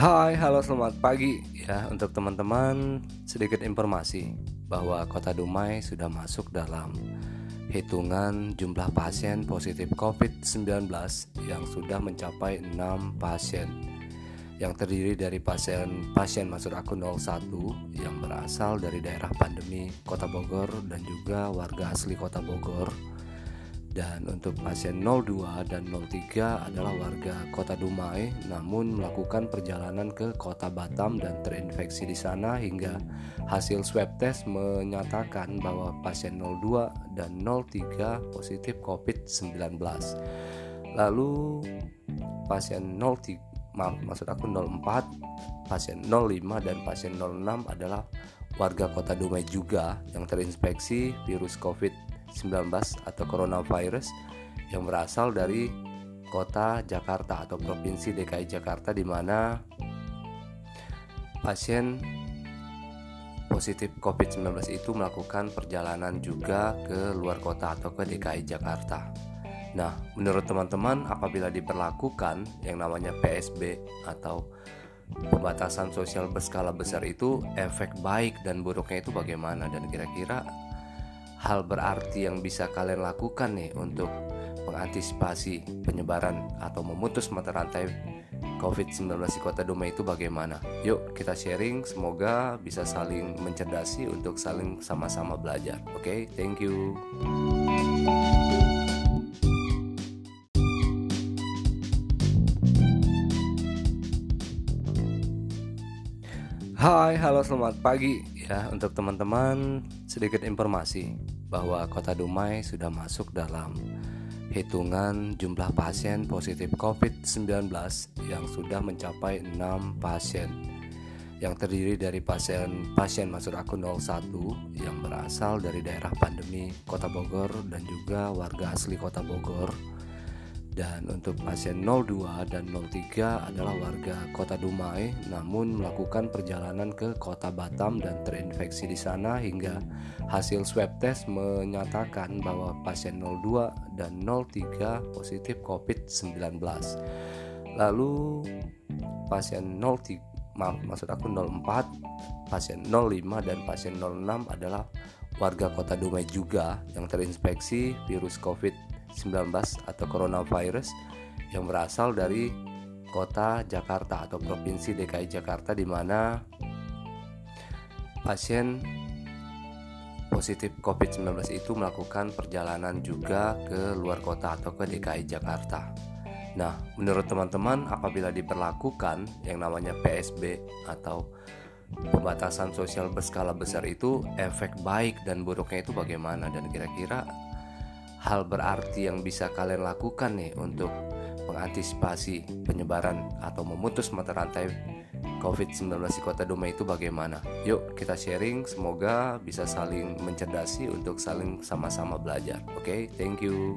Hai, halo selamat pagi ya untuk teman-teman. Sedikit informasi bahwa Kota Dumai sudah masuk dalam hitungan jumlah pasien positif COVID-19 yang sudah mencapai 6 pasien. Yang terdiri dari pasien pasien masuk akun 01 yang berasal dari daerah pandemi Kota Bogor dan juga warga asli Kota Bogor dan untuk pasien 02 dan 03 adalah warga kota Dumai namun melakukan perjalanan ke kota Batam dan terinfeksi di sana hingga hasil swab test menyatakan bahwa pasien 02 dan 03 positif COVID-19 lalu pasien 03 maaf maksud aku 04 pasien 05 dan pasien 06 adalah warga kota Dumai juga yang terinfeksi virus COVID-19 19 atau coronavirus yang berasal dari kota Jakarta atau provinsi DKI Jakarta di mana pasien positif COVID-19 itu melakukan perjalanan juga ke luar kota atau ke DKI Jakarta. Nah, menurut teman-teman apabila diperlakukan yang namanya PSB atau pembatasan sosial berskala besar itu efek baik dan buruknya itu bagaimana dan kira-kira hal berarti yang bisa kalian lakukan nih untuk mengantisipasi penyebaran atau memutus mata rantai COVID-19 di Kota Dumai itu bagaimana? Yuk kita sharing, semoga bisa saling mencerdasi untuk saling sama-sama belajar. Oke, okay? thank you. Hai, halo selamat pagi ya untuk teman-teman sedikit informasi bahwa Kota Dumai sudah masuk dalam hitungan jumlah pasien positif COVID-19 yang sudah mencapai 6 pasien. Yang terdiri dari pasien pasien masuk akun 01 yang berasal dari daerah pandemi Kota Bogor dan juga warga asli Kota Bogor dan untuk pasien 02 dan 03 adalah warga kota Dumai namun melakukan perjalanan ke kota Batam dan terinfeksi di sana hingga hasil swab test menyatakan bahwa pasien 02 dan 03 positif COVID-19 lalu pasien 03 maaf maksud aku 04 pasien 05 dan pasien 06 adalah warga kota Dumai juga yang terinfeksi virus COVID-19 19 atau coronavirus yang berasal dari kota Jakarta atau provinsi DKI Jakarta di mana pasien positif COVID-19 itu melakukan perjalanan juga ke luar kota atau ke DKI Jakarta. Nah, menurut teman-teman apabila diperlakukan yang namanya PSB atau pembatasan sosial berskala besar itu efek baik dan buruknya itu bagaimana dan kira-kira hal berarti yang bisa kalian lakukan nih untuk mengantisipasi penyebaran atau memutus mata rantai COVID-19 di Kota Dumai itu bagaimana? Yuk kita sharing, semoga bisa saling mencerdasi untuk saling sama-sama belajar. Oke, okay? thank you.